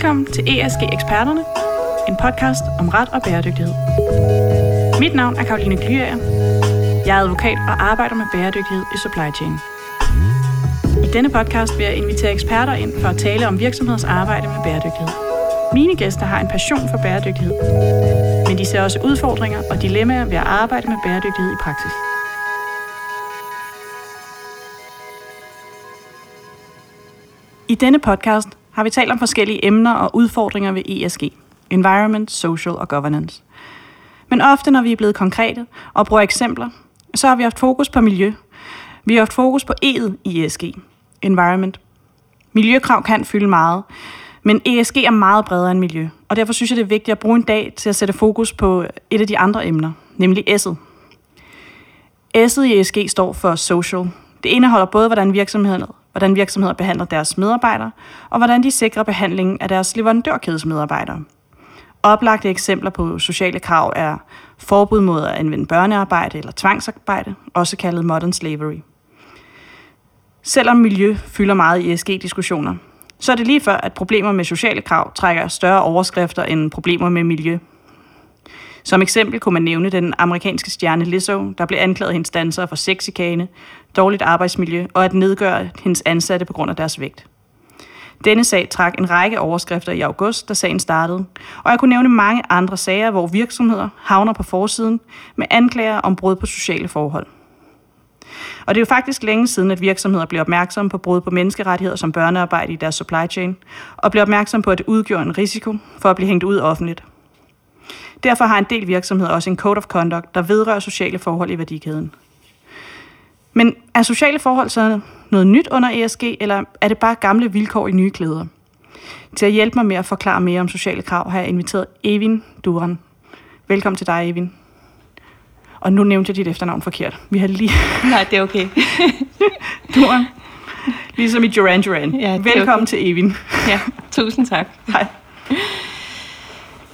Velkommen til ESG Eksperterne, en podcast om ret og bæredygtighed. Mit navn er Karoline Glyager. Jeg er advokat og arbejder med bæredygtighed i supply chain. I denne podcast vil jeg invitere eksperter ind for at tale om virksomheders arbejde med bæredygtighed. Mine gæster har en passion for bæredygtighed, men de ser også udfordringer og dilemmaer ved at arbejde med bæredygtighed i praksis. I denne podcast har vi talt om forskellige emner og udfordringer ved ESG. Environment, Social og Governance. Men ofte, når vi er blevet konkrete og bruger eksempler, så har vi haft fokus på miljø. Vi har haft fokus på E'et i ESG. Environment. Miljøkrav kan fylde meget, men ESG er meget bredere end miljø, og derfor synes jeg, det er vigtigt at bruge en dag til at sætte fokus på et af de andre emner, nemlig S'et. S'et i ESG står for social. Det indeholder både, hvordan virksomheden hvordan virksomheder behandler deres medarbejdere, og hvordan de sikrer behandlingen af deres leverandørkædes medarbejdere. Oplagte eksempler på sociale krav er forbud mod at anvende børnearbejde eller tvangsarbejde, også kaldet modern slavery. Selvom miljø fylder meget i ESG-diskussioner, så er det lige før, at problemer med sociale krav trækker større overskrifter end problemer med miljø. Som eksempel kunne man nævne den amerikanske stjerne Lizzo, der blev anklaget hendes dansere for sexikane, dårligt arbejdsmiljø og at nedgøre hendes ansatte på grund af deres vægt. Denne sag trak en række overskrifter i august, da sagen startede, og jeg kunne nævne mange andre sager, hvor virksomheder havner på forsiden med anklager om brud på sociale forhold. Og det er jo faktisk længe siden, at virksomheder bliver opmærksomme på brud på menneskerettigheder som børnearbejde i deres supply chain, og bliver opmærksomme på, at det udgjorde en risiko for at blive hængt ud offentligt. Derfor har en del virksomheder også en code of conduct, der vedrører sociale forhold i værdikæden. Men er sociale forhold så noget nyt under ESG, eller er det bare gamle vilkår i nye klæder? Til at hjælpe mig med at forklare mere om sociale krav, har jeg inviteret Evin Duran. Velkommen til dig, Evin. Og nu nævnte jeg dit efternavn forkert. Vi har lige... Nej, det er okay. Duran. Ligesom i Duran Duran. Ja, Velkommen okay. til Evin. Ja, tusind tak. Hej.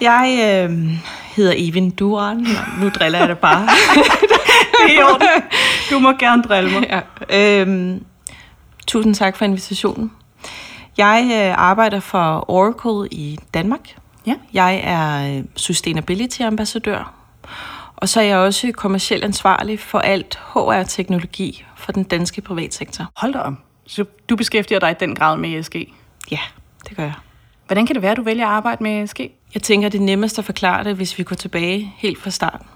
Jeg øh, hedder Evin Duran. Nu driller jeg det bare. det er i orden. Du må gerne drille mig. Ja. Øhm, tusind tak for invitationen. Jeg øh, arbejder for Oracle i Danmark. Ja. Jeg er øh, Sustainability Ambassadør. Og så er jeg også kommercielt ansvarlig for alt HR-teknologi for den danske privatsektor. Hold da om. Så du beskæftiger dig i den grad med ESG? Ja, det gør jeg. Hvordan kan det være, at du vælger at arbejde med ESG? Jeg tænker, det er nemmest at forklare det, hvis vi går tilbage helt fra starten.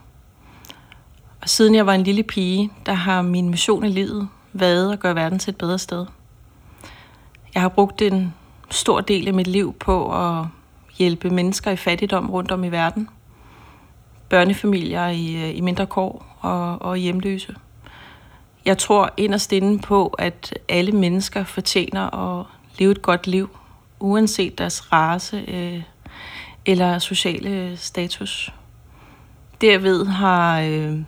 Og siden jeg var en lille pige, der har min mission i livet været at gøre verden til et bedre sted. Jeg har brugt en stor del af mit liv på at hjælpe mennesker i fattigdom rundt om i verden. Børnefamilier i, øh, i mindre kår og, og hjemløse. Jeg tror inderst inde på, at alle mennesker fortjener at leve et godt liv, uanset deres race øh, eller sociale status. Derved har øh,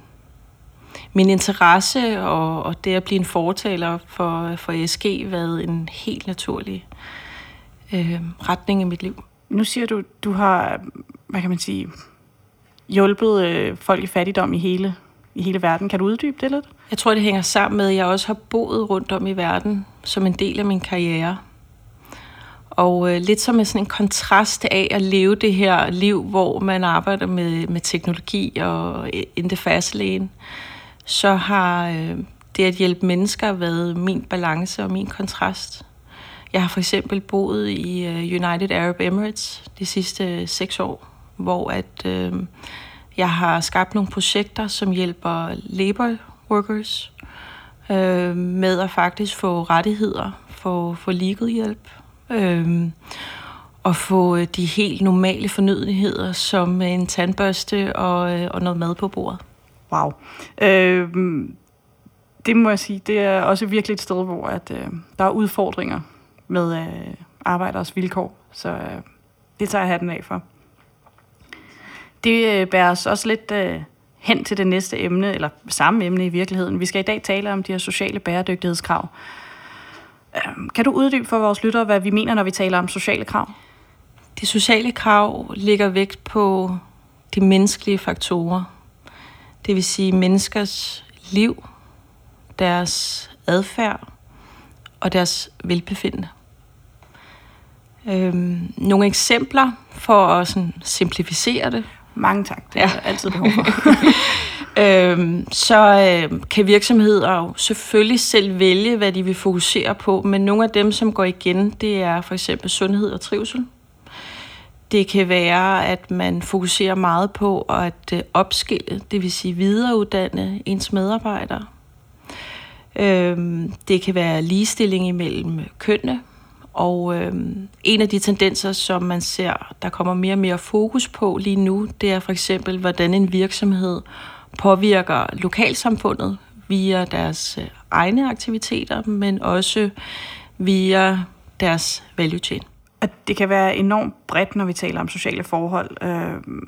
min interesse og, og det at blive en fortaler for, for ESG været en helt naturlig øh, retning i mit liv. Nu siger du, du har, hvad kan man sige, hjulpet øh, folk i fattigdom i hele, i hele verden. Kan du uddybe det lidt? Jeg tror, det hænger sammen med, at jeg også har boet rundt om i verden som en del af min karriere. Og øh, lidt som en, sådan en kontrast af at leve det her liv, hvor man arbejder med, med teknologi og øh, in the så har øh, det at hjælpe mennesker været min balance og min kontrast. Jeg har for eksempel boet i øh, United Arab Emirates de sidste øh, seks år, hvor at øh, jeg har skabt nogle projekter, som hjælper labor workers øh, med at faktisk få rettigheder, få, få legal hjælp, Øhm, øh, og få de helt normale fornødenheder, som øh, en tandbørste og, øh, og noget mad på bordet. Wow. Øh, det må jeg sige, det er også virkelig et sted, hvor at, øh, der er udfordringer med øh, arbejderes vilkår. Så øh, det tager jeg hatten af for. Det øh, bærer os også lidt øh, hen til det næste emne, eller samme emne i virkeligheden. Vi skal i dag tale om de her sociale bæredygtighedskrav. Øh, kan du uddybe for vores lyttere, hvad vi mener, når vi taler om sociale krav? De sociale krav ligger vægt på de menneskelige faktorer. Det vil sige menneskers liv, deres adfærd og deres velbefindende. Øhm, nogle eksempler for at sådan simplificere det. Mange tak, det er ja. altid behov for. øhm, så øh, kan virksomheder jo selvfølgelig selv vælge, hvad de vil fokusere på, men nogle af dem, som går igen, det er for eksempel sundhed og trivsel. Det kan være, at man fokuserer meget på at øh, opskille, det vil sige videreuddanne ens medarbejdere. Øhm, det kan være ligestilling imellem kønne, og øhm, en af de tendenser, som man ser, der kommer mere og mere fokus på lige nu, det er for eksempel, hvordan en virksomhed påvirker lokalsamfundet via deres øh, egne aktiviteter, men også via deres value chain. At det kan være enormt bredt, når vi taler om sociale forhold. Øh,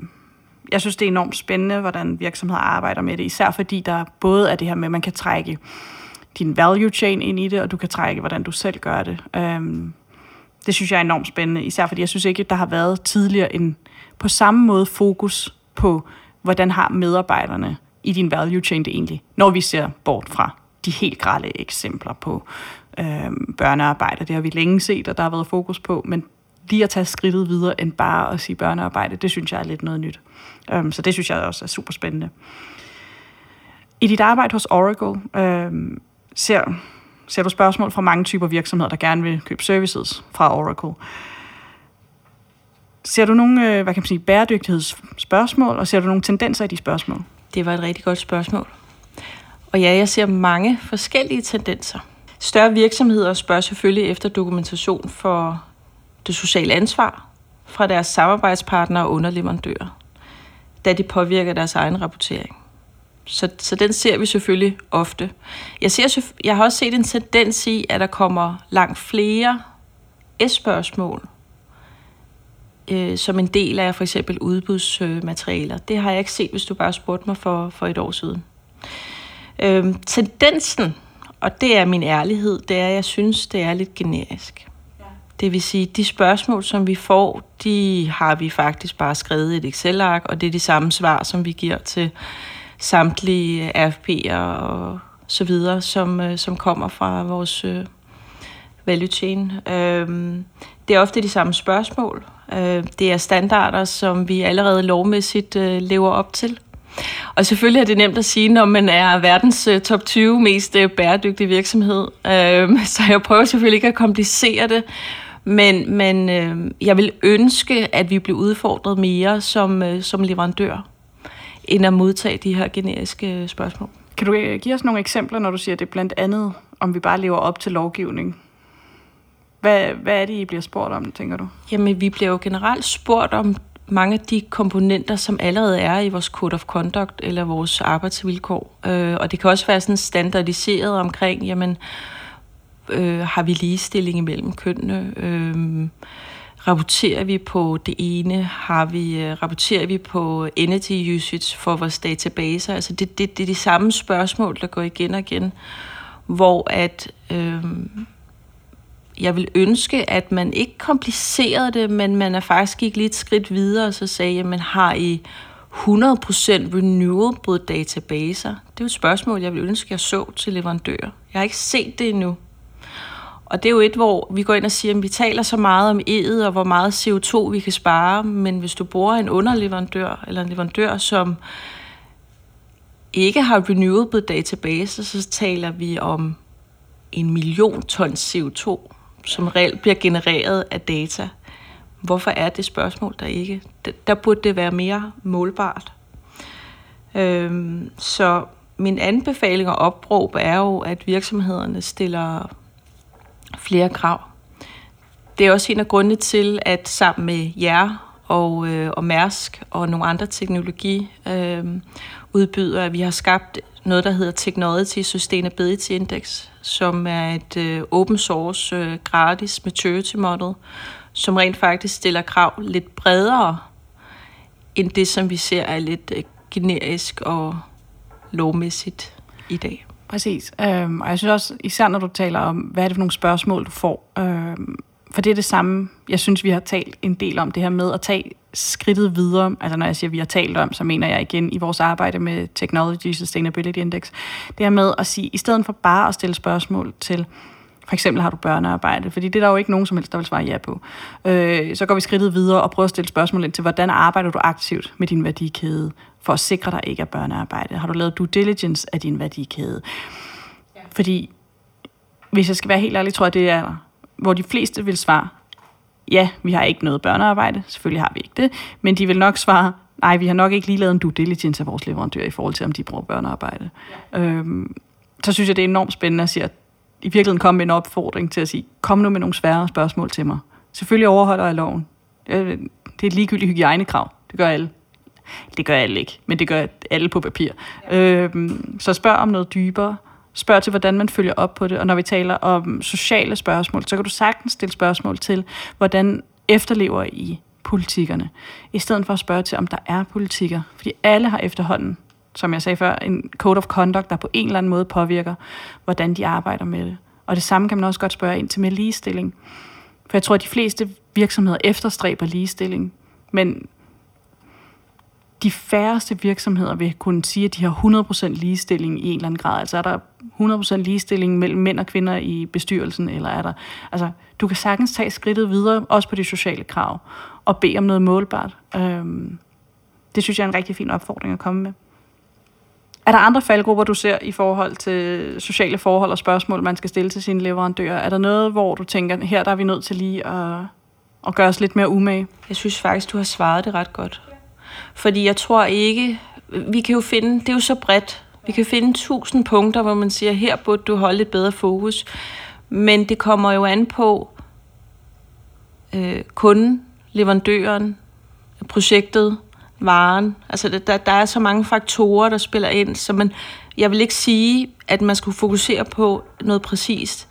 jeg synes, det er enormt spændende, hvordan virksomheder arbejder med det, især fordi der både er det her med, at man kan trække din value chain ind i det, og du kan trække, hvordan du selv gør det. Øh, det synes jeg er enormt spændende, især fordi jeg synes ikke, der har været tidligere en på samme måde fokus på, hvordan har medarbejderne i din value chain det egentlig, når vi ser bort fra de helt grælde eksempler på øh, børnearbejde. Det har vi længe set, og der har været fokus på, men lige at tage skridtet videre end bare at sige børnearbejde, det synes jeg er lidt noget nyt. Um, så det synes jeg også er super spændende. I dit arbejde hos Oracle, øhm, ser, ser du spørgsmål fra mange typer virksomheder, der gerne vil købe services fra Oracle. Ser du nogle øh, hvad kan man sige, bæredygtighedsspørgsmål, og ser du nogle tendenser i de spørgsmål? Det var et rigtig godt spørgsmål. Og ja, jeg ser mange forskellige tendenser. Større virksomheder spørger selvfølgelig efter dokumentation for det sociale ansvar fra deres samarbejdspartnere og underleverandører, da det påvirker deres egen rapportering. Så, så den ser vi selvfølgelig ofte. Jeg, ser, jeg har også set en tendens i, at der kommer langt flere S-spørgsmål øh, som en del af for eksempel udbudsmaterialer. Det har jeg ikke set, hvis du bare spurgte mig for, for et år siden. Øh, tendensen, og det er min ærlighed, det er, at jeg synes, det er lidt generisk. Det vil sige, de spørgsmål, som vi får, de har vi faktisk bare skrevet i et Excel-ark, og det er de samme svar, som vi giver til samtlige RFP'er og så videre, som, øh, som kommer fra vores øh, value chain. Øh, det er ofte de samme spørgsmål. Øh, det er standarder, som vi allerede lovmæssigt øh, lever op til. Og selvfølgelig er det nemt at sige, når man er verdens øh, top 20 mest øh, bæredygtige virksomhed. Øh, så jeg prøver selvfølgelig ikke at komplicere det, men, men øh, jeg vil ønske, at vi bliver udfordret mere som, øh, som leverandør end at modtage de her generiske øh, spørgsmål. Kan du give os nogle eksempler, når du siger det blandt andet, om vi bare lever op til lovgivning? Hvad, hvad er det, I bliver spurgt om, tænker du? Jamen, vi bliver jo generelt spurgt om mange af de komponenter, som allerede er i vores Code of Conduct eller vores arbejdsvilkår. Øh, og det kan også være sådan standardiseret omkring, jamen, øh, har vi ligestilling imellem kønnene? Øh, rapporterer vi på det ene? Har vi, øh, rapporterer vi på energy usage for vores databaser? Altså det, det, det er de samme spørgsmål, der går igen og igen, hvor at øh, jeg vil ønske, at man ikke komplicerede det, men man er faktisk gik lidt skridt videre og så sagde, jamen har I 100% renewable databaser? Det er jo et spørgsmål, jeg vil ønske, jeg så til leverandører. Jeg har ikke set det endnu. Og det er jo et, hvor vi går ind og siger, at vi taler så meget om E'et og hvor meget CO2 vi kan spare, men hvis du bruger en underleverandør eller en leverandør, som ikke har renewable databaser, så taler vi om en million tons CO2, som reelt bliver genereret af data. Hvorfor er det spørgsmål der ikke? Der burde det være mere målbart. Øhm, så min anbefaling og opråb er jo, at virksomhederne stiller flere krav. Det er også en af grundene til, at sammen med jer og, øh, og Mærsk og nogle andre teknologiudbydere, øhm, øh, vi har skabt noget, der hedder Technology Sustainability Index, som er et øh, open source, øh, gratis maturity model, som rent faktisk stiller krav lidt bredere end det, som vi ser er lidt øh, generisk og lovmæssigt i dag. Præcis. Øhm, og jeg synes også, især når du taler om, hvad er det for nogle spørgsmål, du får. Øhm, for det er det samme, jeg synes, vi har talt en del om, det her med at tage skridtet videre. Altså når jeg siger, vi har talt om, så mener jeg igen i vores arbejde med Technology Sustainability Index. Det her med at sige, i stedet for bare at stille spørgsmål til, For eksempel har du børnearbejde, fordi det er der jo ikke nogen som helst, der vil svare ja på. Øh, så går vi skridtet videre og prøver at stille spørgsmål ind til, hvordan arbejder du aktivt med din værdikæde, for at sikre dig ikke er børnearbejde? Har du lavet due diligence af din værdikæde? Ja. Fordi, hvis jeg skal være helt ærlig, tror jeg, det er, hvor de fleste vil svare, ja, vi har ikke noget børnearbejde, selvfølgelig har vi ikke det, men de vil nok svare, nej, vi har nok ikke lige lavet en due diligence af vores leverandør i forhold til, om de bruger børnearbejde. Ja. Øhm, så synes jeg, det er enormt spændende at sige, at i virkeligheden komme med en opfordring til at sige, kom nu med nogle svære spørgsmål til mig. Selvfølgelig overholder jeg loven. Det er et ligegyldigt hygiejnekrav. Det gør alle. Det gør alle ikke, men det gør alle på papir. Ja. Øhm, så spørg om noget dybere spørger til, hvordan man følger op på det. Og når vi taler om sociale spørgsmål, så kan du sagtens stille spørgsmål til, hvordan efterlever I politikerne, i stedet for at spørge til, om der er politikker. Fordi alle har efterhånden, som jeg sagde før, en code of conduct, der på en eller anden måde påvirker, hvordan de arbejder med det. Og det samme kan man også godt spørge ind til med ligestilling. For jeg tror, at de fleste virksomheder efterstræber ligestilling, men de færreste virksomheder vil kunne sige, at de har 100% ligestilling i en eller anden grad. Altså er der 100% ligestilling mellem mænd og kvinder i bestyrelsen, eller er der... Altså, du kan sagtens tage skridtet videre, også på de sociale krav, og bede om noget målbart. Øhm, det synes jeg er en rigtig fin opfordring at komme med. Er der andre faldgrupper, du ser i forhold til sociale forhold og spørgsmål, man skal stille til sine leverandører? Er der noget, hvor du tænker, her der er vi nødt til lige at, at gøre os lidt mere umage? Jeg synes faktisk, du har svaret det ret godt. Fordi jeg tror ikke, vi kan jo finde, det er jo så bredt, vi kan finde tusind punkter, hvor man siger, her burde du holde et bedre fokus. Men det kommer jo an på øh, kunden, leverandøren, projektet, varen. Altså der, der er så mange faktorer, der spiller ind, så man, jeg vil ikke sige, at man skulle fokusere på noget præcist.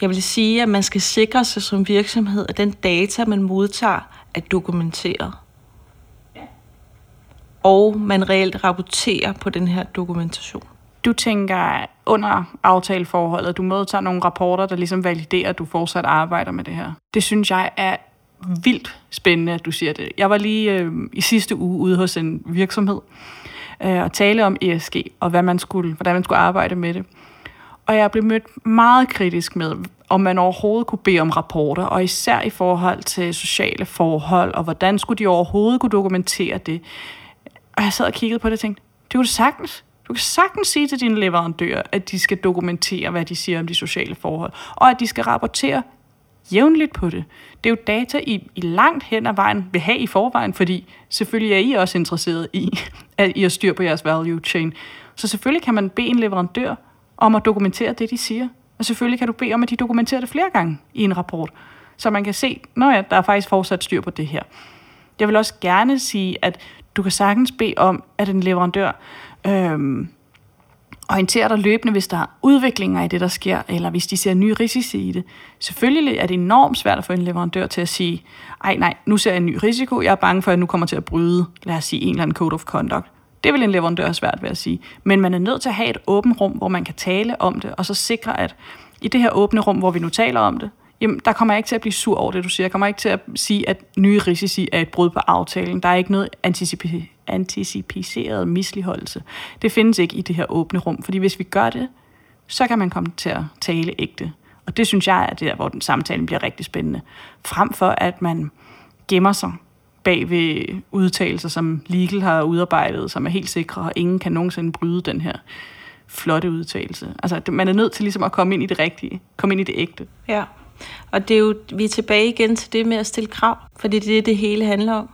Jeg vil sige, at man skal sikre sig som virksomhed, at den data, man modtager, er dokumenteret og man reelt rapporterer på den her dokumentation. Du tænker under aftaleforholdet, du modtager nogle rapporter, der ligesom validerer, at du fortsat arbejder med det her. Det synes jeg er vildt spændende, at du siger det. Jeg var lige øh, i sidste uge ude hos en virksomhed øh, og tale om ESG og hvad man skulle, hvordan man skulle arbejde med det. Og jeg blev mødt meget kritisk med, om man overhovedet kunne bede om rapporter, og især i forhold til sociale forhold, og hvordan skulle de overhovedet kunne dokumentere det. Og jeg sad og kiggede på det og tænkte, det kunne du sagtens. Du kan sagtens sige til dine leverandører, at de skal dokumentere, hvad de siger om de sociale forhold, og at de skal rapportere jævnligt på det. Det er jo data, I, I langt hen ad vejen vil have i forvejen, fordi selvfølgelig er I også interesseret i, at I har styr på jeres value chain. Så selvfølgelig kan man bede en leverandør om at dokumentere det, de siger. Og selvfølgelig kan du bede om, at de dokumenterer det flere gange i en rapport, så man kan se, når ja, der er faktisk fortsat styr på det her. Jeg vil også gerne sige, at du kan sagtens bede om, at en leverandør øh, orienterer dig løbende, hvis der er udviklinger i det, der sker, eller hvis de ser nye risici i det. Selvfølgelig er det enormt svært at få en leverandør til at sige, ej nej, nu ser jeg en ny risiko, jeg er bange for, at jeg nu kommer til at bryde, lad os sige, en eller anden code of conduct. Det vil en leverandør have svært ved at sige. Men man er nødt til at have et åbent rum, hvor man kan tale om det, og så sikre, at i det her åbne rum, hvor vi nu taler om det, jamen, der kommer jeg ikke til at blive sur over det, du siger. Jeg kommer ikke til at sige, at nye risici er et brud på aftalen. Der er ikke noget anticipi- anticiperet misligeholdelse. Det findes ikke i det her åbne rum, fordi hvis vi gør det, så kan man komme til at tale ægte. Og det synes jeg er der, hvor den samtale bliver rigtig spændende. Frem for, at man gemmer sig bag ved udtalelser, som Legal har udarbejdet, som er helt sikre, og ingen kan nogensinde bryde den her flotte udtalelse. Altså, man er nødt til ligesom at komme ind i det rigtige, komme ind i det ægte. Ja, og det er jo, vi er tilbage igen til det med at stille krav, fordi det er det, det hele handler om.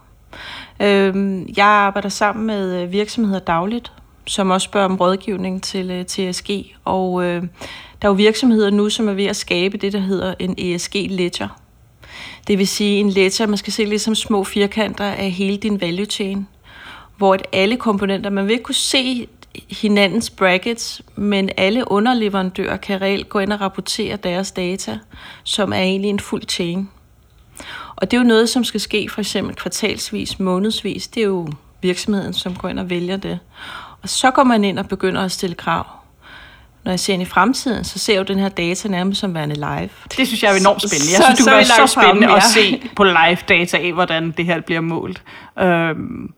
Øhm, jeg arbejder sammen med øh, virksomheder dagligt, som også spørger om rådgivning til øh, TSG, og øh, der er jo virksomheder nu, som er ved at skabe det, der hedder en ESG-ledger. Det vil sige en ledger, man skal se lidt som små firkanter af hele din value chain, hvor at alle komponenter, man vil ikke kunne se hinandens brackets, men alle underleverandører kan reelt gå ind og rapportere deres data, som er egentlig en fuld chain. Og det er jo noget, som skal ske for eksempel kvartalsvis, månedsvis. Det er jo virksomheden, som går ind og vælger det. Og så går man ind og begynder at stille krav. Når jeg ser ind i fremtiden, så ser jeg jo den her data nærmest som værende live. Det synes jeg er enormt spændende. Jeg synes, så, det er så spændende at se på live data af, hvordan det her bliver målt. Øhm,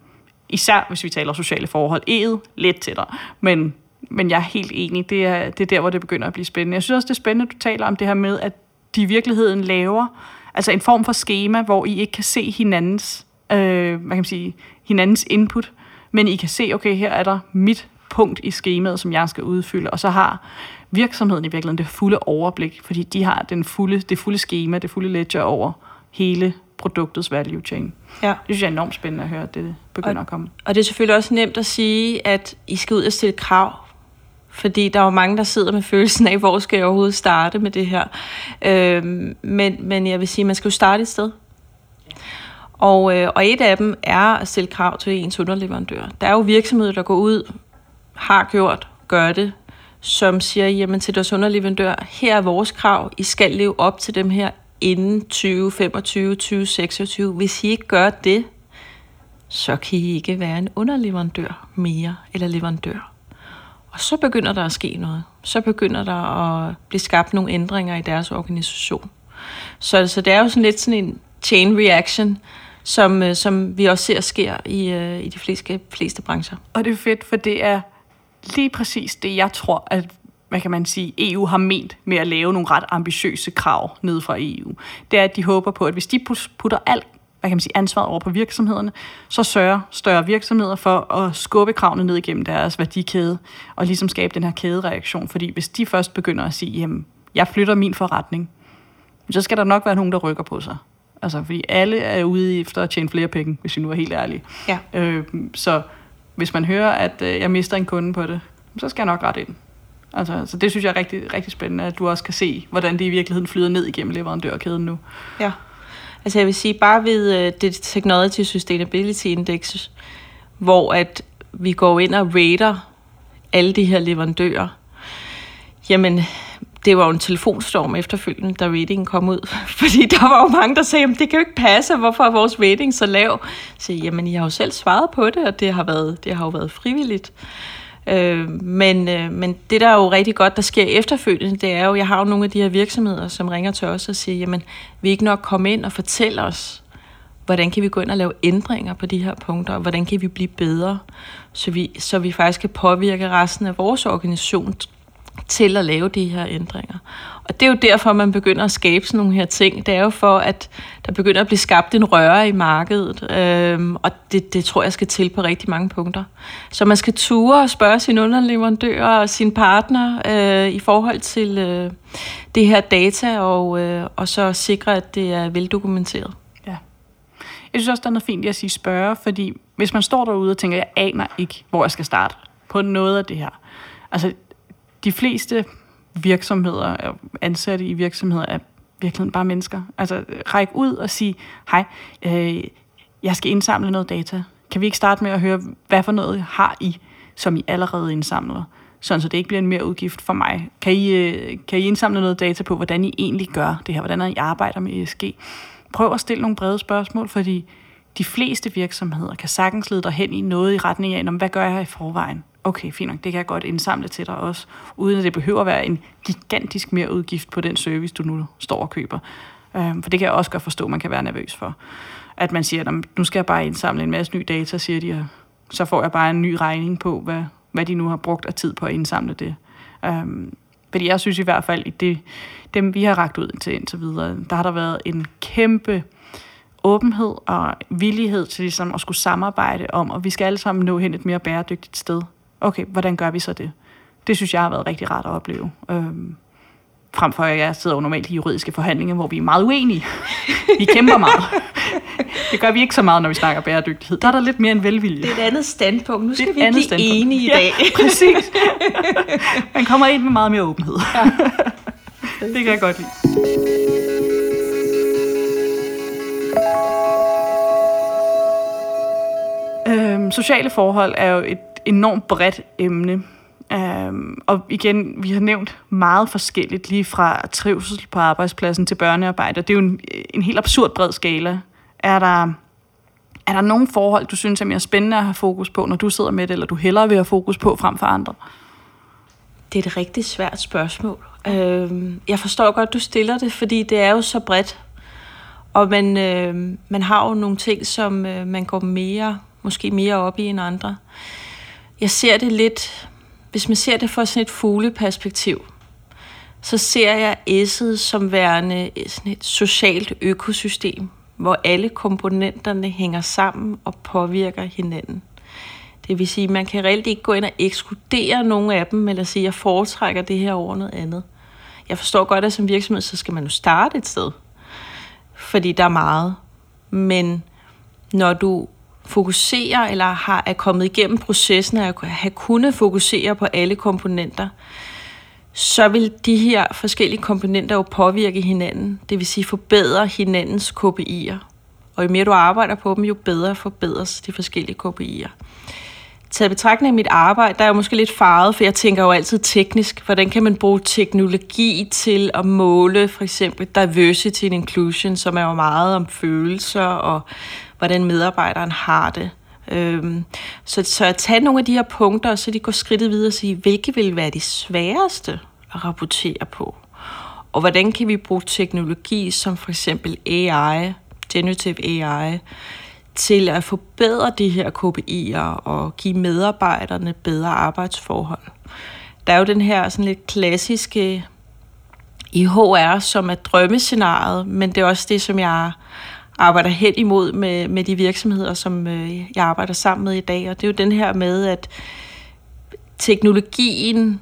Især hvis vi taler sociale forhold. E'et lidt tættere, men men jeg er helt enig. Det er, det er der, hvor det begynder at blive spændende. Jeg synes også, det er spændende, at du taler om det her med, at de i virkeligheden laver altså en form for schema, hvor I ikke kan se hinandens, øh, hvad kan man sige, hinandens input, men I kan se, okay, her er der mit punkt i skemaet, som jeg skal udfylde, og så har virksomheden i virkeligheden det fulde overblik, fordi de har den fulde, det fulde schema, det fulde ledger over hele produktets value chain. Ja. Det synes jeg er enormt spændende at høre, at det begynder og, at komme. Og det er selvfølgelig også nemt at sige, at I skal ud og stille krav fordi der er jo mange, der sidder med følelsen af, hvor skal jeg overhovedet starte med det her. Øhm, men, men jeg vil sige, man skal jo starte et sted. Og, øh, og et af dem er at stille krav til ens underleverandør. Der er jo virksomheder, der går ud, har gjort, gør det, som siger, jamen til deres underleverandør, her er vores krav, I skal leve op til dem her inden 2025, 2026. Hvis I ikke gør det, så kan I ikke være en underleverandør mere, eller leverandør. Og så begynder der at ske noget. Så begynder der at blive skabt nogle ændringer i deres organisation. Så, så det er jo sådan lidt sådan en chain reaction, som, øh, som vi også ser sker i, øh, i de fleste, fleste brancher. Og det er fedt, for det er lige præcis det, jeg tror, at hvad kan man sige, EU har ment med at lave nogle ret ambitiøse krav ned fra EU. Det er, at de håber på, at hvis de putter alt hvad kan man sige, ansvaret over på virksomhederne, så sørger større virksomheder for at skubbe kravene ned igennem deres værdikæde, og ligesom skabe den her kædereaktion. Fordi hvis de først begynder at sige, jamen, jeg flytter min forretning, så skal der nok være nogen, der rykker på sig. Altså, fordi alle er ude efter at tjene flere penge, hvis vi nu er helt ærlige. Ja. Øh, så hvis man hører, at øh, jeg mister en kunde på det, så skal jeg nok rette ind. Altså, så det synes jeg er rigtig, rigtig spændende, at du også kan se, hvordan det i virkeligheden flyder ned igennem leverandørkæden nu. Ja. Altså jeg vil sige, bare ved uh, det Technology Sustainability Index, hvor at vi går ind og rater alle de her leverandører, jamen det var jo en telefonstorm efterfølgende, da ratingen kom ud. Fordi der var jo mange, der sagde, det kan jo ikke passe, hvorfor er vores rating så lav? Så jamen, I har jo selv svaret på det, og det har, været, det har jo været frivilligt. Øh, men, øh, men det, der er jo rigtig godt, der sker efterfølgende, det er jo, jeg har jo nogle af de her virksomheder, som ringer til os og siger, jamen, vi ikke nok komme ind og fortælle os, hvordan kan vi gå ind og lave ændringer på de her punkter, og hvordan kan vi blive bedre, så vi, så vi faktisk kan påvirke resten af vores organisation til at lave de her ændringer. Og det er jo derfor, man begynder at skabe sådan nogle her ting. Det er jo for, at der begynder at blive skabt en røre i markedet, øhm, og det, det tror jeg skal til på rigtig mange punkter. Så man skal ture og spørge sine underleverandører og sine partner øh, i forhold til øh, det her data, og, øh, og så sikre, at det er veldokumenteret. Ja. Jeg synes også, der er noget fint i at sige spørge, fordi hvis man står derude og tænker, jeg aner ikke, hvor jeg skal starte på noget af det her. Altså, de fleste virksomheder, ansatte i virksomheder, er virkelig bare mennesker. Altså, ræk ud og sige, hej, øh, jeg skal indsamle noget data. Kan vi ikke starte med at høre, hvad for noget har I, som I allerede indsamler? Sådan så det ikke bliver en mere udgift for mig. Kan I, øh, kan I indsamle noget data på, hvordan I egentlig gør det her? Hvordan I arbejder med ESG? Prøv at stille nogle brede spørgsmål, fordi de fleste virksomheder kan sagtens lede dig hen i noget i retning af, hvad gør jeg i forvejen? Okay, fint nok, det kan jeg godt indsamle til dig også, uden at det behøver at være en gigantisk mere udgift på den service, du nu står og køber. Øhm, for det kan jeg også godt forstå, man kan være nervøs for. At man siger, at nu skal jeg bare indsamle en masse ny data, siger de, og så får jeg bare en ny regning på, hvad, hvad de nu har brugt af tid på at indsamle det. Øhm, fordi jeg synes i hvert fald, at det, dem vi har ragt ud til indtil videre, der har der været en kæmpe åbenhed og villighed til ligesom at skulle samarbejde om, og vi skal alle sammen nå hen et mere bæredygtigt sted okay, hvordan gør vi så det? Det synes jeg har været rigtig rart at opleve. Øhm, frem for at jeg sidder jo normalt i juridiske forhandlinger, hvor vi er meget uenige. vi kæmper meget. det gør vi ikke så meget, når vi snakker bæredygtighed. Der er der lidt mere en velvilje. Det er et andet standpunkt. Nu skal vi blive standpunkt. enige i dag. Ja, præcis. Man kommer ind med meget mere åbenhed. Ja. det kan jeg godt lide. Øhm, sociale forhold er jo et enormt bredt emne. Um, og igen, vi har nævnt meget forskelligt, lige fra trivsel på arbejdspladsen til børnearbejde. Det er jo en, en helt absurd bred skala. Er der, er der nogle forhold, du synes er mere spændende at have fokus på, når du sidder med det, eller du hellere vil have fokus på frem for andre? Det er et rigtig svært spørgsmål. Uh, jeg forstår godt, du stiller det, fordi det er jo så bredt. Og man, øh, man har jo nogle ting, som øh, man går mere, måske mere op i end andre. Jeg ser det lidt, hvis man ser det fra sådan et fugleperspektiv, så ser jeg æsset som værende sådan et socialt økosystem, hvor alle komponenterne hænger sammen og påvirker hinanden. Det vil sige, at man kan reelt ikke gå ind og ekskludere nogle af dem, eller sige, at jeg foretrækker det her over noget andet. Jeg forstår godt, at som virksomhed, så skal man jo starte et sted, fordi der er meget. Men når du fokuserer, eller har, er kommet igennem processen og har have kunnet fokusere på alle komponenter, så vil de her forskellige komponenter jo påvirke hinanden. Det vil sige forbedre hinandens KPI'er. Og jo mere du arbejder på dem, jo bedre forbedres de forskellige KPI'er. Taget betragtning af mit arbejde, der er jo måske lidt farvet, for jeg tænker jo altid teknisk. Hvordan kan man bruge teknologi til at måle for eksempel diversity and inclusion, som er jo meget om følelser og hvordan medarbejderen har det. Øhm, så, så at tage nogle af de her punkter, og så de går skridtet videre og sige, hvilke vil være de sværeste at rapportere på? Og hvordan kan vi bruge teknologi som for eksempel AI, generative AI, til at forbedre de her KPI'er og give medarbejderne bedre arbejdsforhold. Der er jo den her sådan lidt klassiske i HR, som er drømmescenariet, men det er også det, som jeg arbejder hen imod med, med de virksomheder, som øh, jeg arbejder sammen med i dag. Og det er jo den her med, at teknologien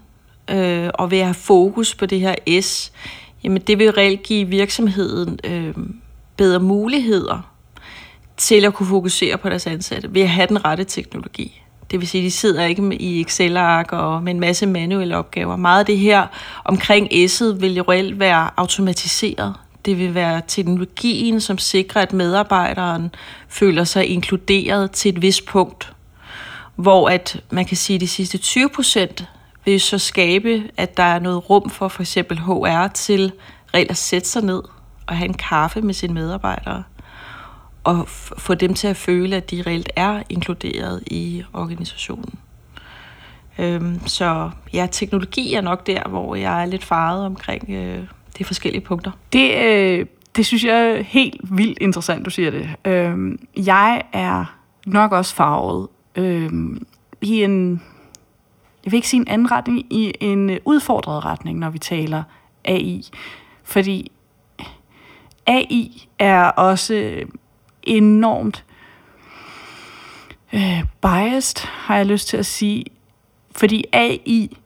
øh, og ved at have fokus på det her S, jamen det vil reelt give virksomheden øh, bedre muligheder til at kunne fokusere på deres ansatte ved at have den rette teknologi. Det vil sige, at de sidder ikke i Excel-ark og med en masse manuelle opgaver. Meget af det her omkring S'et vil jo reelt være automatiseret. Det vil være teknologien, som sikrer, at medarbejderen føler sig inkluderet til et vist punkt. Hvor at man kan sige, at de sidste 20 procent vil så skabe, at der er noget rum for for eksempel HR til reelt at sætte sig ned og have en kaffe med sine medarbejdere og få dem til at føle, at de reelt er inkluderet i organisationen. Øhm, så ja, teknologi er nok der, hvor jeg er lidt faret omkring øh, de forskellige punkter. Det, øh, det synes jeg er helt vildt interessant, du siger det. Øh, jeg er nok også farvet øh, i en, jeg vil ikke sige en anden retning, i en øh, udfordret retning, når vi taler AI. Fordi AI er også øh, enormt øh, biased, har jeg lyst til at sige. Fordi AI,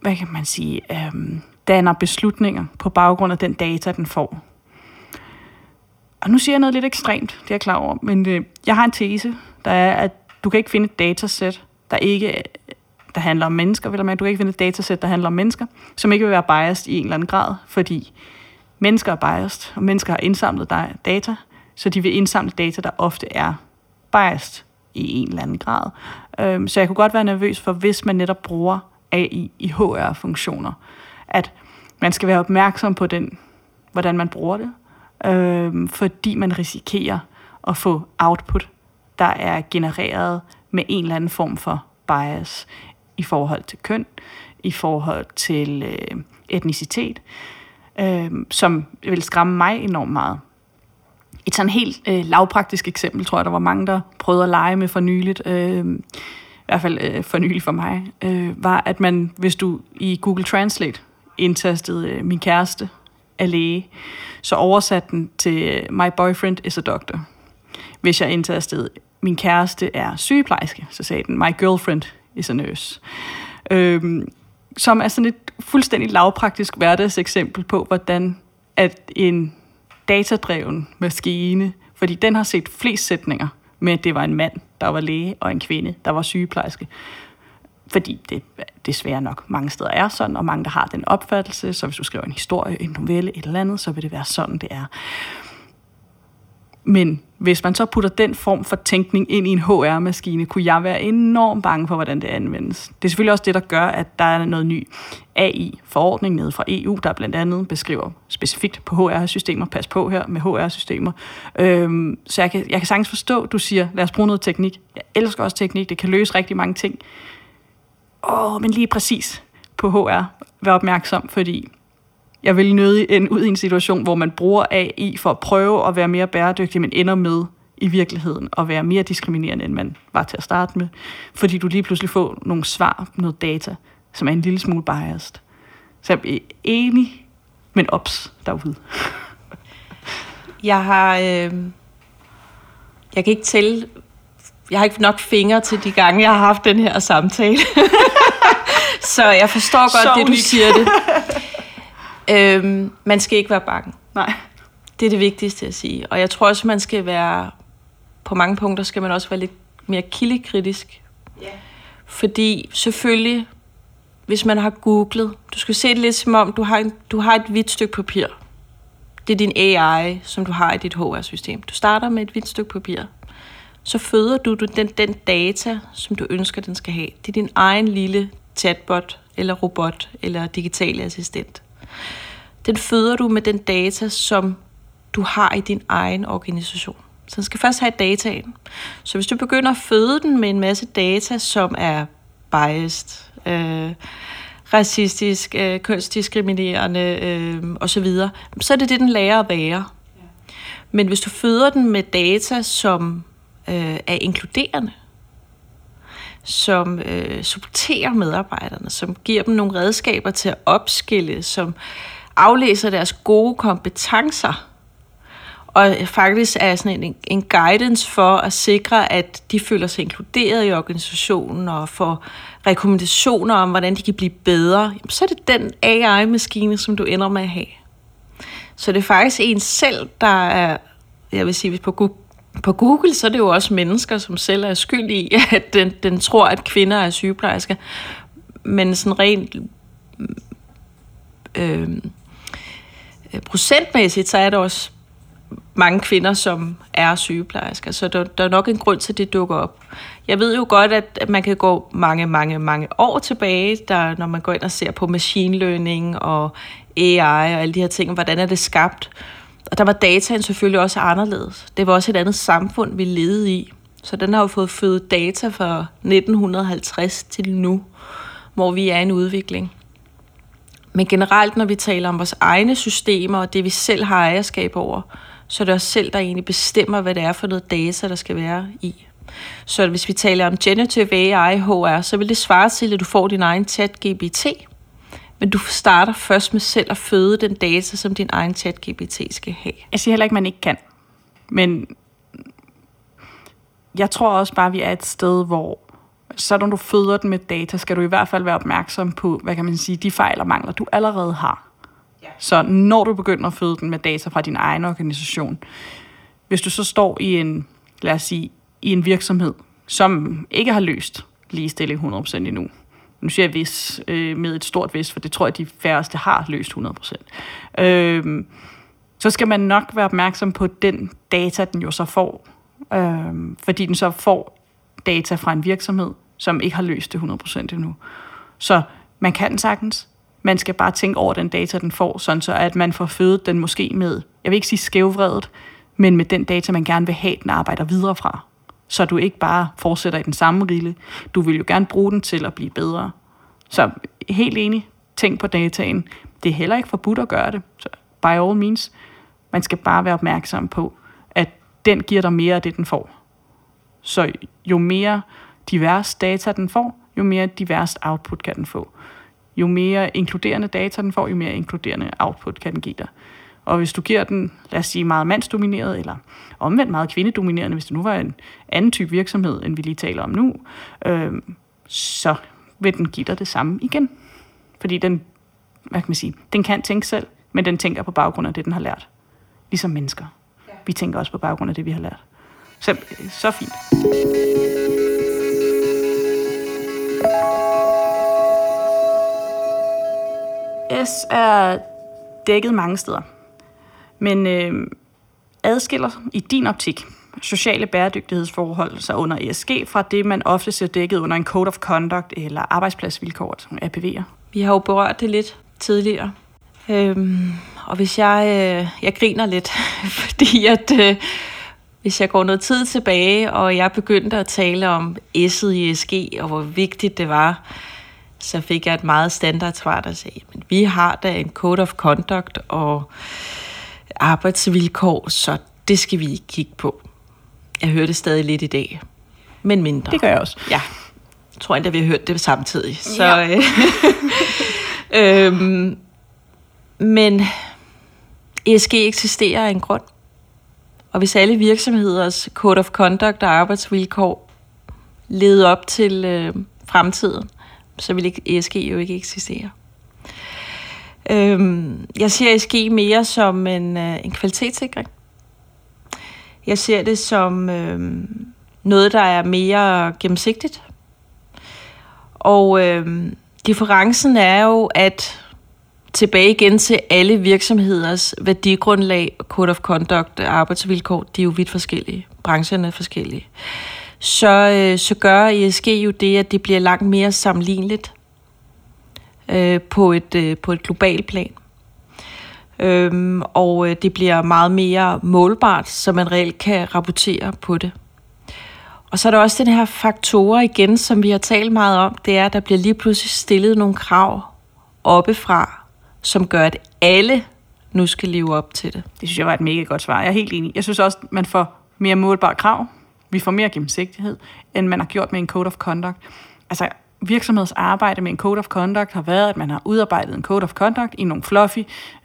hvad kan man sige, øh, danner beslutninger på baggrund af den data, den får. Og nu siger jeg noget lidt ekstremt, det er jeg klar over, men øh, jeg har en tese, der er, at du kan ikke finde et datasæt, der ikke der handler om mennesker, vel man, du kan ikke finde et datasæt, der handler om mennesker, som ikke vil være biased i en eller anden grad, fordi mennesker er biased, og mennesker har indsamlet data, så de vil indsamle data, der ofte er biased i en eller anden grad. Øhm, så jeg kunne godt være nervøs for, hvis man netop bruger AI i HR-funktioner, at man skal være opmærksom på den, hvordan man bruger det, øh, fordi man risikerer at få output, der er genereret med en eller anden form for bias i forhold til køn, i forhold til øh, etnicitet, øh, som vil skræmme mig enormt meget. Et sådan helt øh, lavpraktisk eksempel, tror jeg, der var mange, der prøvede at lege med for nyligt, øh, i hvert fald øh, for nylig for mig, øh, var, at man, hvis du i Google Translate indtastede øh, min kæreste er læge, så oversatte den til øh, my boyfriend is a doctor. Hvis jeg indtastede min kæreste er sygeplejerske, så sagde den my girlfriend is a nurse. Øhm, som er sådan et fuldstændig lavpraktisk hverdagseksempel på, hvordan at en datadreven maskine, fordi den har set flest sætninger med, at det var en mand, der var læge, og en kvinde, der var sygeplejerske. Fordi det desværre nok mange steder er sådan, og mange, der har den opfattelse, så hvis du skriver en historie, en novelle, et eller andet, så vil det være sådan, det er. Men hvis man så putter den form for tænkning ind i en HR-maskine, kunne jeg være enormt bange for, hvordan det anvendes. Det er selvfølgelig også det, der gør, at der er noget ny AI-forordning nede fra EU, der blandt andet beskriver specifikt på HR-systemer. Pas på her med HR-systemer. Øhm, så jeg kan, jeg kan sagtens forstå, du siger, lad os bruge noget teknik. Jeg elsker også teknik, det kan løse rigtig mange ting. Åh, men lige præcis på HR, vær opmærksom, fordi jeg vil nødig ende ud i en situation, hvor man bruger AI for at prøve at være mere bæredygtig, men ender med i virkeligheden at være mere diskriminerende, end man var til at starte med. Fordi du lige pludselig får nogle svar, noget data, som er en lille smule biased. Så jeg er enig, men ops derude. Jeg har... Øh, jeg kan ikke tælle... Jeg har ikke nok fingre til de gange, jeg har haft den her samtale. så jeg forstår godt Så det, du siger det. øhm, man skal ikke være bange. Nej. Det er det vigtigste at sige. Og jeg tror også, man skal være... På mange punkter skal man også være lidt mere kildekritisk. Ja. Fordi selvfølgelig, hvis man har googlet, du skal se det lidt som om, du har, en, du har et hvidt stykke papir. Det er din AI, som du har i dit HR-system. Du starter med et hvidt stykke papir. Så føder du den, den data, som du ønsker, den skal have. Det er din egen lille chatbot, eller robot, eller digitale assistent. Den føder du med den data, som du har i din egen organisation. Så den skal først have dataen. Så hvis du begynder at føde den med en masse data, som er biased, øh, racistisk, øh, kønsdiskriminerende øh, osv., så er det det, den lærer at være. Men hvis du føder den med data, som øh, er inkluderende, som øh, supporterer medarbejderne, som giver dem nogle redskaber til at opskille, som aflæser deres gode kompetencer, og faktisk er sådan en, en guidance for at sikre, at de føler sig inkluderet i organisationen og får rekommendationer om, hvordan de kan blive bedre, jamen, så er det den AI-maskine, som du ender med at have. Så det er faktisk en selv, der er, jeg vil sige, hvis på på Google, så er det jo også mennesker, som selv er skyld i, at den, den tror, at kvinder er sygeplejersker. Men sådan rent øhm, øh, procentmæssigt, så er der også mange kvinder, som er sygeplejersker. Så der, der er nok en grund til, at det dukker op. Jeg ved jo godt, at, at man kan gå mange, mange, mange år tilbage, der, når man går ind og ser på machine learning og AI og alle de her ting, hvordan er det skabt. Og der var dataen selvfølgelig også anderledes. Det var også et andet samfund, vi levede i. Så den har jo fået født data fra 1950 til nu, hvor vi er i en udvikling. Men generelt, når vi taler om vores egne systemer og det, vi selv har ejerskab over, så er det os selv, der egentlig bestemmer, hvad det er for noget data, der skal være i. Så hvis vi taler om generative AI HR, så vil det svare til, at du får din egen chat GPT, men du starter først med selv at føde den data, som din egen chat GPT skal have. Jeg siger heller ikke, man ikke kan. Men jeg tror også bare, vi er et sted, hvor så når du føder den med data, skal du i hvert fald være opmærksom på, hvad kan man sige, de fejl og mangler, du allerede har. Ja. Så når du begynder at føde den med data fra din egen organisation, hvis du så står i en, lad os sige, i en virksomhed, som ikke har løst ligestilling 100% endnu, nu siger jeg hvis, øh, med et stort vis, for det tror jeg, de færreste har løst 100%. Øh, så skal man nok være opmærksom på den data, den jo så får. Øh, fordi den så får data fra en virksomhed, som ikke har løst det 100% endnu. Så man kan sagtens. Man skal bare tænke over den data, den får, sådan så at man får fødet den måske med, jeg vil ikke sige skævvredet, men med den data, man gerne vil have, den arbejder videre fra. Så du ikke bare fortsætter i den samme rille. Du vil jo gerne bruge den til at blive bedre. Så helt enig, tænk på dataen. Det er heller ikke forbudt at gøre det. Så by all means, man skal bare være opmærksom på, at den giver dig mere af det, den får. Så jo mere divers data den får, jo mere divers output kan den få. Jo mere inkluderende data den får, jo mere inkluderende output kan den give dig. Og hvis du giver den, lad os sige, meget mandsdomineret, eller omvendt meget kvindedominerende, hvis det nu var en anden type virksomhed, end vi lige taler om nu, øh, så vil den give dig det samme igen. Fordi den, hvad kan man sige, den kan tænke selv, men den tænker på baggrund af det, den har lært. Ligesom mennesker. Vi tænker også på baggrund af det, vi har lært. Så, så fint. S er dækket mange steder, men øh, adskiller i din optik sociale bæredygtighedsforhold sig under ESG fra det, man ofte ser dækket under en Code of Conduct eller arbejdspladsvilkår, som APV'er. Vi har jo berørt det lidt tidligere. Øhm, og hvis jeg, øh, jeg griner lidt, fordi at øh, hvis jeg går noget tid tilbage, og jeg begyndte at tale om S'et i ESG, og hvor vigtigt det var, så fik jeg et meget standardsvar, der sagde, men vi har da en Code of Conduct og arbejdsvilkår, så det skal vi ikke kigge på. Jeg hører det stadig lidt i dag, men mindre. Det gør jeg også. Ja, tror endda, vi har hørt det samtidig. Så, ja. øh, øhm, men ESG eksisterer af en grund. Og hvis alle virksomheders code of conduct og arbejdsvilkår leder op til øh, fremtiden, så vil ESG jo ikke eksistere. Øhm, jeg ser ESG mere som en, øh, en kvalitetssikring. Jeg ser det som øh, noget, der er mere gennemsigtigt. Og øh, differencen er jo, at tilbage igen til alle virksomheders værdigrundlag, code of conduct, arbejdsvilkår, de er jo vidt forskellige. Brancherne er forskellige. Så, øh, så gør ESG jo det, at det bliver langt mere sammenligneligt øh, på, et, øh, på et globalt plan. Øhm, og øh, det bliver meget mere målbart, så man reelt kan rapportere på det. Og så er der også den her faktorer igen, som vi har talt meget om, det er, at der bliver lige pludselig stillet nogle krav oppefra, som gør, at alle nu skal leve op til det. Det synes jeg var et mega godt svar. Jeg er helt enig. Jeg synes også, at man får mere målbare krav. Vi får mere gennemsigtighed, end man har gjort med en code of conduct. Altså, virksomhedsarbejde med en code of conduct har været, at man har udarbejdet en code of conduct i nogle fluffy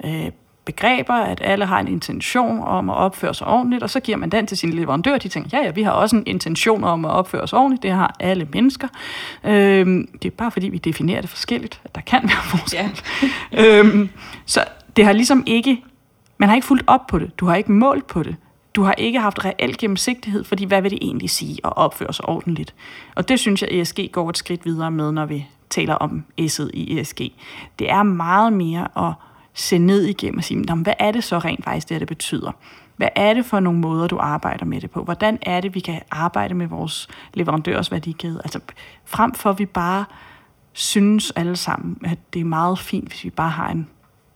øh, begreber, at alle har en intention om at opføre sig ordentligt, og så giver man den til sin leverandør, de tænker, ja, ja, vi har også en intention om at opføre os ordentligt, det har alle mennesker. Øhm, det er bare fordi, vi definerer det forskelligt, at der kan være forskel. Ja. øhm, så det har ligesom ikke, man har ikke fulgt op på det, du har ikke målt på det, du har ikke haft reel gennemsigtighed, fordi hvad vil det egentlig sige at opføre sig ordentligt? Og det synes jeg, ESG går et skridt videre med, når vi taler om S'et i ESG. Det er meget mere at se ned igennem og sige, hvad er det så rent faktisk, det, det betyder? Hvad er det for nogle måder, du arbejder med det på? Hvordan er det, vi kan arbejde med vores leverandørs værdikæde? Altså frem for, at vi bare synes alle sammen, at det er meget fint, hvis vi bare har en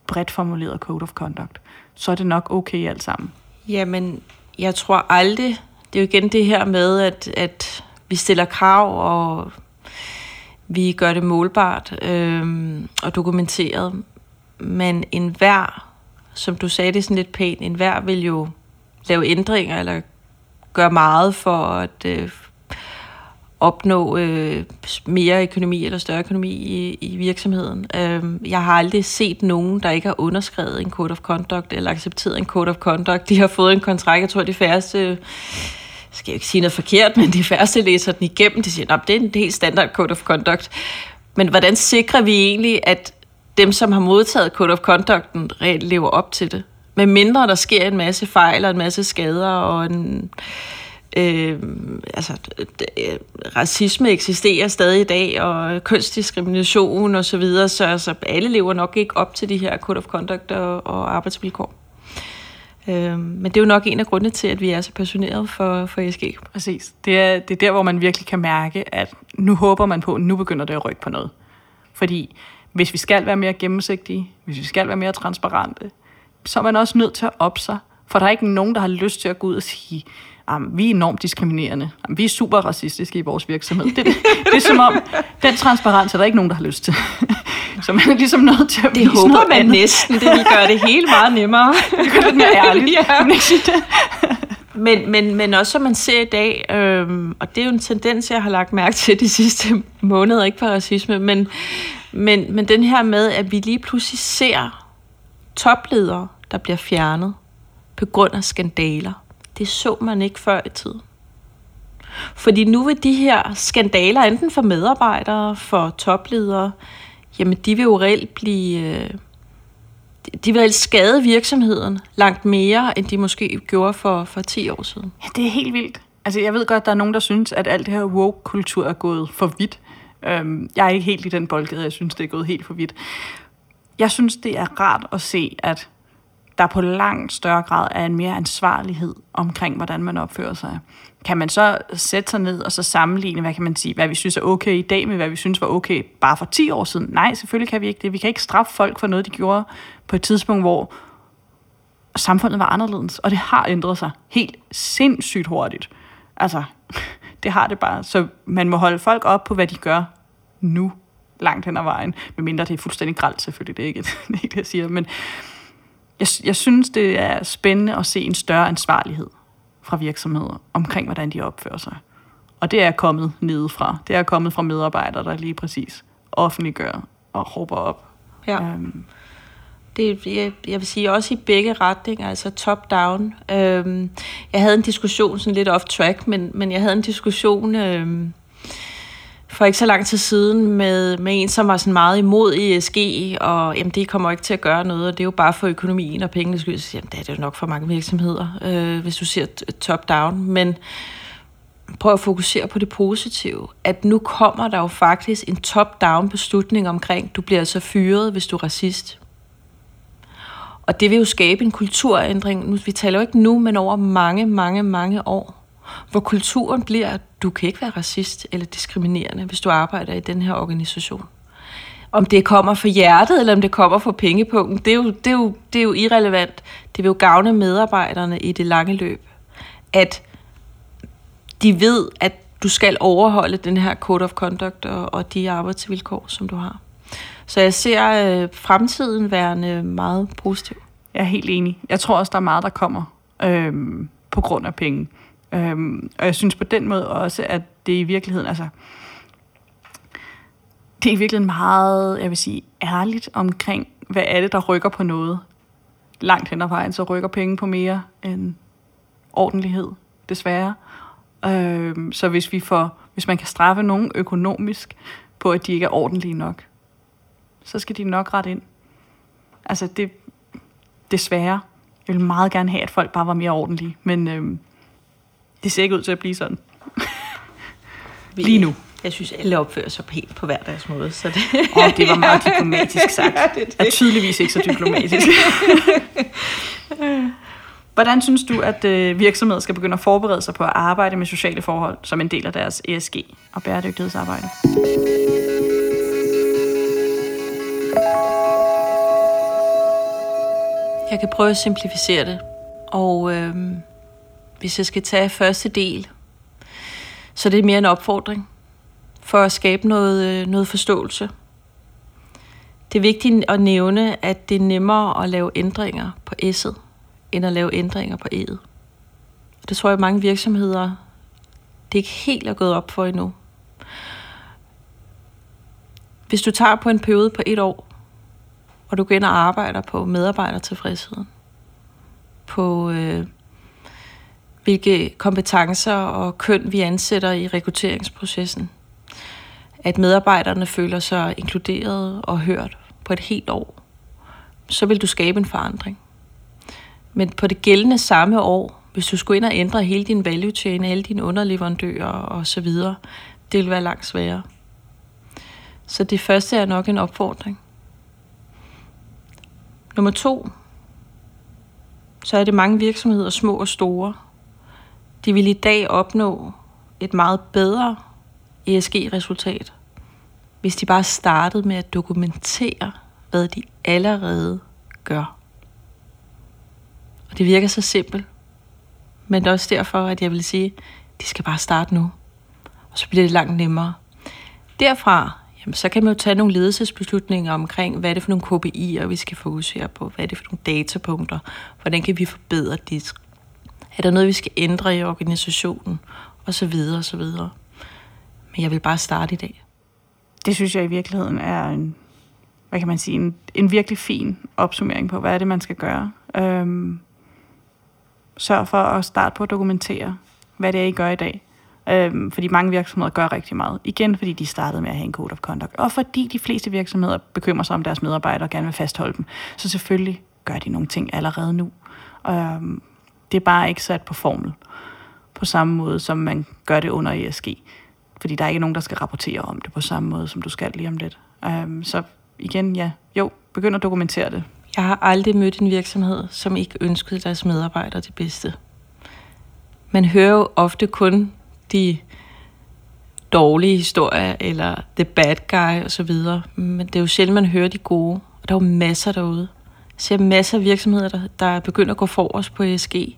bredt formuleret code of conduct, så er det nok okay alt sammen. Jamen, jeg tror aldrig, det er jo igen det her med, at, at vi stiller krav, og vi gør det målbart øh, og dokumenteret. Men enhver, som du sagde det sådan lidt pænt, enhver vil jo lave ændringer eller gøre meget for at øh, opnå øh, mere økonomi eller større økonomi i, i virksomheden. Øh, jeg har aldrig set nogen, der ikke har underskrevet en code of conduct eller accepteret en code of conduct. De har fået en kontrakt, jeg tror de færreste skal jeg ikke sige noget forkert, men de færreste læser den igennem, de siger, at det er en helt standard code of conduct. Men hvordan sikrer vi egentlig, at dem, som har modtaget code of conducten, reelt lever op til det? Med mindre der sker en masse fejl og en masse skader og en Øh, altså, racisme eksisterer stadig i dag, og kønsdiskrimination og så videre, så altså, alle lever nok ikke op til de her code of conduct og, og arbejdsvilkår. Øh, men det er jo nok en af grundene til, at vi er så passionerede for, for ESG. Præcis. Det er, det er der, hvor man virkelig kan mærke, at nu håber man på, at nu begynder det at rykke på noget. Fordi hvis vi skal være mere gennemsigtige, hvis vi skal være mere transparente, så er man også nødt til at op sig. For der er ikke nogen, der har lyst til at gå ud og sige, jamen, vi er enormt diskriminerende. Jamen, vi er super racistiske i vores virksomhed. Det, det, det er som om, den transparens er der ikke nogen, der har lyst til. Så man er ligesom nødt til at Det håber man andet. næsten. Det vil gøre det hele meget nemmere. det gør det mere ærligt. ja. Men, men, men også som man ser i dag, øhm, og det er jo en tendens, jeg har lagt mærke til de sidste måneder, ikke på racisme, men, men, men den her med, at vi lige pludselig ser topledere, der bliver fjernet på grund af skandaler det så man ikke før i tiden. Fordi nu vil de her skandaler, enten for medarbejdere, for topledere, jamen de vil jo reelt blive... Øh, de vil skade virksomheden langt mere, end de måske gjorde for, for 10 år siden. Ja, det er helt vildt. Altså, jeg ved godt, der er nogen, der synes, at alt det her woke-kultur er gået for vidt. Øhm, jeg er ikke helt i den boldgade, jeg synes, det er gået helt for vidt. Jeg synes, det er rart at se, at der på langt større grad er en mere ansvarlighed omkring, hvordan man opfører sig. Kan man så sætte sig ned og så sammenligne, hvad kan man sige, hvad vi synes er okay i dag med, hvad vi synes var okay bare for 10 år siden? Nej, selvfølgelig kan vi ikke det. Vi kan ikke straffe folk for noget, de gjorde på et tidspunkt, hvor samfundet var anderledes, og det har ændret sig helt sindssygt hurtigt. Altså, det har det bare. Så man må holde folk op på, hvad de gør nu, langt hen ad vejen. Medmindre det er fuldstændig gralt, selvfølgelig. Det er ikke det, er ikke det jeg siger. Men, jeg, jeg synes, det er spændende at se en større ansvarlighed fra virksomheder omkring, hvordan de opfører sig. Og det er kommet nedefra. Det er kommet fra medarbejdere, der lige præcis offentliggør og råber op. Ja. Øhm. Det, jeg, jeg vil sige også i begge retninger, altså top-down. Øhm, jeg havde en diskussion, sådan lidt off-track, men, men jeg havde en diskussion øhm, for ikke så lang tid siden med, med en, som var sådan meget imod ESG, og jamen, det kommer ikke til at gøre noget, og det er jo bare for økonomien og pengene skyld. Så, jamen, det er det jo nok for mange virksomheder, øh, hvis du siger top-down. Men prøv at fokusere på det positive. At nu kommer der jo faktisk en top-down beslutning omkring, du bliver altså fyret, hvis du er racist. Og det vil jo skabe en kulturændring. Nu, vi taler jo ikke nu, men over mange, mange, mange år. Hvor kulturen bliver, at du kan ikke være racist eller diskriminerende, hvis du arbejder i den her organisation. Om det kommer fra hjertet, eller om det kommer fra pengepunkten, det er jo, det er jo, det er jo irrelevant. Det vil jo gavne medarbejderne i det lange løb. At de ved, at du skal overholde den her code of conduct og, og de arbejdsvilkår, som du har. Så jeg ser øh, fremtiden værende meget positiv. Jeg er helt enig. Jeg tror også, der er meget, der kommer øh, på grund af penge. Øh, og jeg synes på den måde også, at det i virkeligheden, altså, det er i virkeligheden meget, jeg vil sige, ærligt omkring, hvad er det, der rykker på noget. Langt hen ad vejen, så rykker penge på mere end ordentlighed, desværre. Øhm, så hvis vi får, hvis man kan straffe nogen økonomisk på, at de ikke er ordentlige nok, så skal de nok ret ind. Altså det, desværre. Jeg vil meget gerne have, at folk bare var mere ordentlige, men øhm, det ser ikke ud til at blive sådan. Lige nu. Jeg synes, alle opfører sig helt på hver deres måde. Så det... Oh, det var meget diplomatisk sagt. ja, det, det. er tydeligvis ikke så diplomatisk. Hvordan synes du, at øh, virksomheder skal begynde at forberede sig på at arbejde med sociale forhold som en del af deres ESG og bæredygtighedsarbejde? Jeg kan prøve at simplificere det. Og øh, hvis jeg skal tage første del, så det er mere en opfordring for at skabe noget, øh, noget forståelse. Det er vigtigt at nævne, at det er nemmere at lave ændringer på S'et, end at lave ændringer på E'et. Det tror jeg, mange virksomheder, det er ikke helt er gået op for endnu. Hvis du tager på en periode på et år, og du går ind og arbejder på medarbejdertilfredsheden, på øh, hvilke kompetencer og køn vi ansætter i rekrutteringsprocessen, at medarbejderne føler sig inkluderet og hørt på et helt år, så vil du skabe en forandring. Men på det gældende samme år, hvis du skulle ind og ændre hele din value chain, alle dine underleverandører og så videre, det vil være langt sværere. Så det første er nok en opfordring. Nummer to, så er det mange virksomheder, små og store. De vil i dag opnå et meget bedre ESG-resultat, hvis de bare startede med at dokumentere, hvad de allerede gør. Og det virker så simpelt, men det er også derfor, at jeg vil sige, at de skal bare starte nu. Og så bliver det langt nemmere. Derfra jamen, så kan man jo tage nogle ledelsesbeslutninger omkring, hvad er det for nogle KPI'er, vi skal fokusere på, hvad er det for nogle datapunkter, hvordan kan vi forbedre det, er der noget, vi skal ændre i organisationen, og så videre, og så videre. Men jeg vil bare starte i dag. Det synes jeg i virkeligheden er en, hvad kan man sige, en, en virkelig fin opsummering på, hvad er det, man skal gøre. Øhm, sørg for at starte på at dokumentere, hvad det er, I gør i dag. Øhm, fordi mange virksomheder gør rigtig meget. Igen, fordi de startede med at have en code of conduct. Og fordi de fleste virksomheder bekymrer sig om deres medarbejdere og gerne vil fastholde dem. Så selvfølgelig gør de nogle ting allerede nu. Øhm, det er bare ikke sat på formel. På samme måde, som man gør det under ESG. Fordi der er ikke nogen, der skal rapportere om det på samme måde, som du skal lige om lidt. Um, så igen, ja, jo, begynd at dokumentere det. Jeg har aldrig mødt en virksomhed, som ikke ønskede deres medarbejdere det bedste. Man hører jo ofte kun de dårlige historier, eller the bad guy osv. Men det er jo sjældent, man hører de gode. Og der er jo masser derude. Ser masser af virksomheder, der, der begynder at gå forrest på ESG. Jeg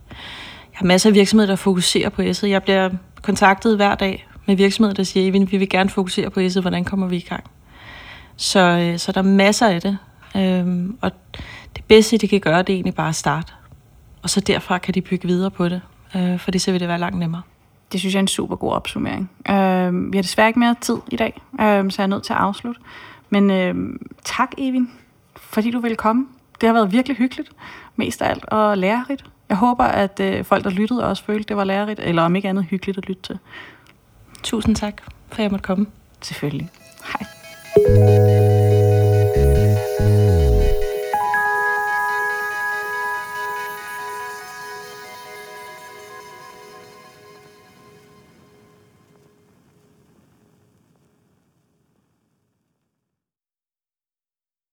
har masser af virksomheder, der fokuserer på ESG. Jeg bliver kontaktet hver dag med virksomheder, der siger, at vi vil gerne fokusere på ESG. Hvordan kommer vi i gang? Så, øh, så der er masser af det. Øhm, og det bedste, de kan gøre, det er egentlig bare at starte. Og så derfra kan de bygge videre på det. Øh, for det så vil det være langt nemmere. det synes jeg er en super god opsummering. Øh, vi har desværre ikke mere tid i dag, øh, så jeg er nødt til at afslutte. Men øh, tak, Evin, fordi du ville komme. Det har været virkelig hyggeligt, mest af alt, og lærerigt. Jeg håber, at øh, folk, der lyttede, også følte, det var lærerigt, eller om ikke andet hyggeligt at lytte til. Tusind tak, for at jeg måtte komme. Selvfølgelig. Hej.